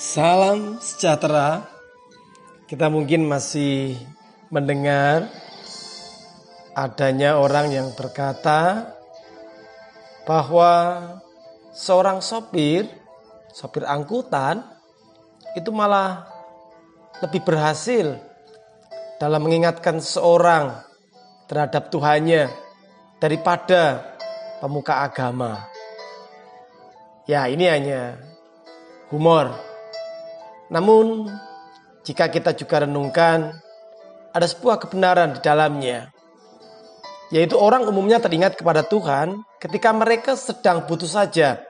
Salam sejahtera. Kita mungkin masih mendengar adanya orang yang berkata bahwa seorang sopir, sopir angkutan itu malah lebih berhasil dalam mengingatkan seorang terhadap Tuhannya daripada pemuka agama. Ya, ini hanya humor. Namun, jika kita juga renungkan, ada sebuah kebenaran di dalamnya. Yaitu orang umumnya teringat kepada Tuhan ketika mereka sedang butuh saja.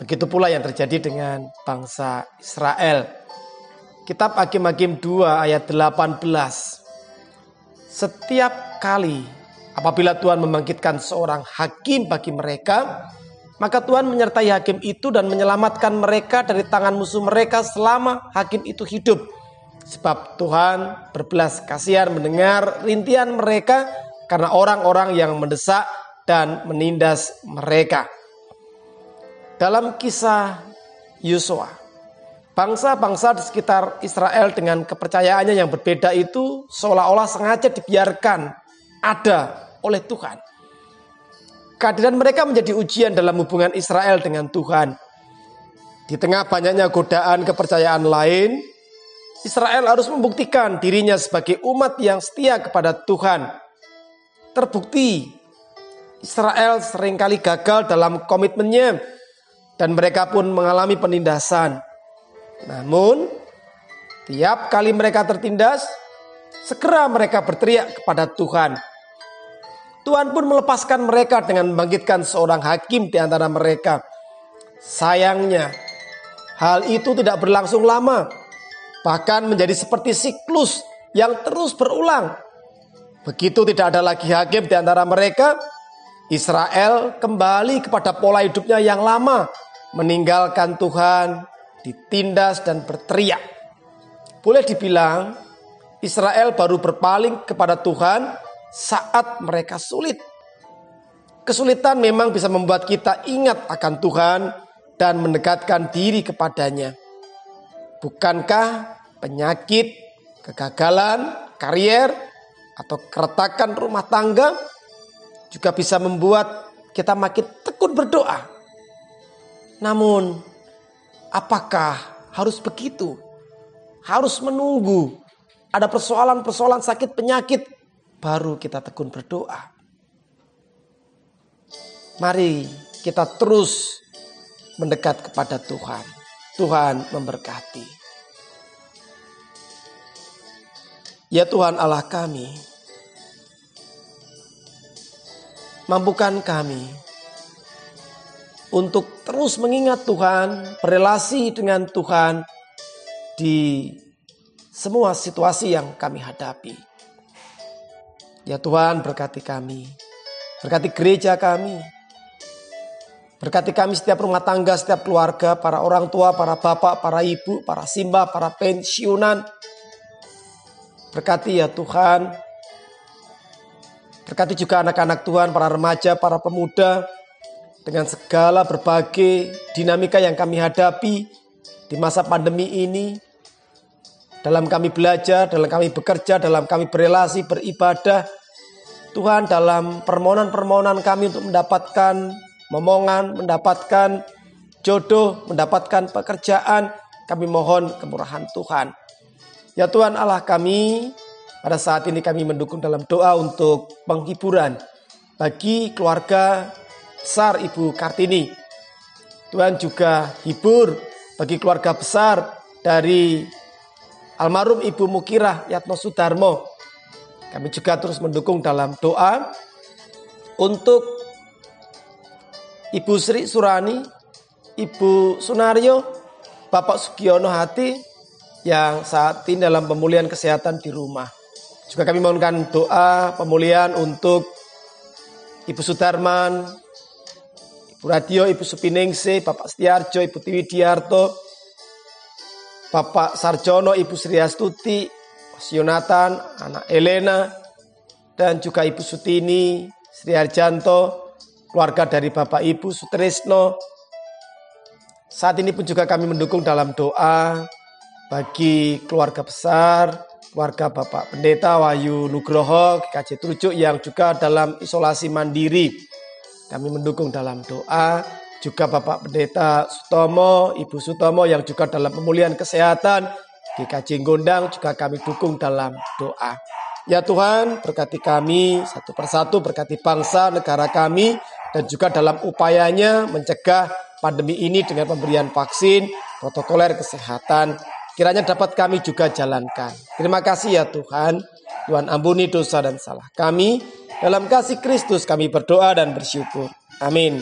Begitu pula yang terjadi dengan bangsa Israel. Kitab Hakim-Hakim 2 ayat 18. Setiap kali apabila Tuhan membangkitkan seorang hakim bagi mereka, maka Tuhan menyertai hakim itu dan menyelamatkan mereka dari tangan musuh mereka selama hakim itu hidup. Sebab Tuhan berbelas kasihan mendengar rintihan mereka karena orang-orang yang mendesak dan menindas mereka. Dalam kisah Yosua, bangsa-bangsa di sekitar Israel dengan kepercayaannya yang berbeda itu seolah-olah sengaja dibiarkan ada oleh Tuhan. Kehadiran mereka menjadi ujian dalam hubungan Israel dengan Tuhan. Di tengah banyaknya godaan kepercayaan lain, Israel harus membuktikan dirinya sebagai umat yang setia kepada Tuhan Terbukti Israel sering kali gagal dalam komitmennya dan mereka pun mengalami penindasan. Namun, tiap kali mereka tertindas, segera mereka berteriak kepada Tuhan. Tuhan pun melepaskan mereka dengan membangkitkan seorang hakim di antara mereka. Sayangnya, hal itu tidak berlangsung lama, bahkan menjadi seperti siklus yang terus berulang Begitu tidak ada lagi hakim di antara mereka, Israel kembali kepada pola hidupnya yang lama, meninggalkan Tuhan, ditindas dan berteriak. Boleh dibilang Israel baru berpaling kepada Tuhan saat mereka sulit. Kesulitan memang bisa membuat kita ingat akan Tuhan dan mendekatkan diri kepadanya. Bukankah penyakit, kegagalan, karier, atau keretakan rumah tangga juga bisa membuat kita makin tekun berdoa. Namun, apakah harus begitu? Harus menunggu ada persoalan-persoalan sakit penyakit baru kita tekun berdoa. Mari kita terus mendekat kepada Tuhan. Tuhan memberkati. Ya Tuhan Allah kami, mampukan kami untuk terus mengingat Tuhan, berelasi dengan Tuhan di semua situasi yang kami hadapi. Ya Tuhan berkati kami, berkati gereja kami, berkati kami setiap rumah tangga, setiap keluarga, para orang tua, para bapak, para ibu, para simba, para pensiunan. Berkati ya Tuhan Berkati juga anak-anak Tuhan, para remaja, para pemuda, dengan segala berbagai dinamika yang kami hadapi di masa pandemi ini. Dalam kami belajar, dalam kami bekerja, dalam kami berelasi, beribadah. Tuhan dalam permohonan-permohonan kami untuk mendapatkan momongan, mendapatkan jodoh, mendapatkan pekerjaan. Kami mohon kemurahan Tuhan. Ya Tuhan Allah kami, pada saat ini kami mendukung dalam doa untuk penghiburan bagi keluarga besar Ibu Kartini. Tuhan juga hibur bagi keluarga besar dari almarhum Ibu Mukirah Yatno Sudarmo. Kami juga terus mendukung dalam doa untuk Ibu Sri Surani, Ibu Sunario, Bapak Sugiono Hati yang saat ini dalam pemulihan kesehatan di rumah. Juga kami mohonkan doa pemulihan untuk Ibu Sudarman, Ibu Radio, Ibu Supiningsi, Bapak Setiarjo, Ibu Tiwi Diarto, Bapak Sarjono, Ibu Sri Astuti, Mas Yonatan, anak Elena, dan juga Ibu Sutini, Sri Arjanto, keluarga dari Bapak Ibu Sutrisno, Saat ini pun juga kami mendukung dalam doa bagi keluarga besar, keluarga Bapak Pendeta Wahyu Nugroho, KJ Trujuk yang juga dalam isolasi mandiri. Kami mendukung dalam doa juga Bapak Pendeta Sutomo, Ibu Sutomo yang juga dalam pemulihan kesehatan, GKJ Gondang juga kami dukung dalam doa. Ya Tuhan, berkati kami satu persatu, berkati bangsa, negara kami, dan juga dalam upayanya mencegah pandemi ini dengan pemberian vaksin, protokoler kesehatan, kiranya dapat kami juga jalankan. Terima kasih ya Tuhan, Tuhan ampuni dosa dan salah kami. Dalam kasih Kristus kami berdoa dan bersyukur. Amin.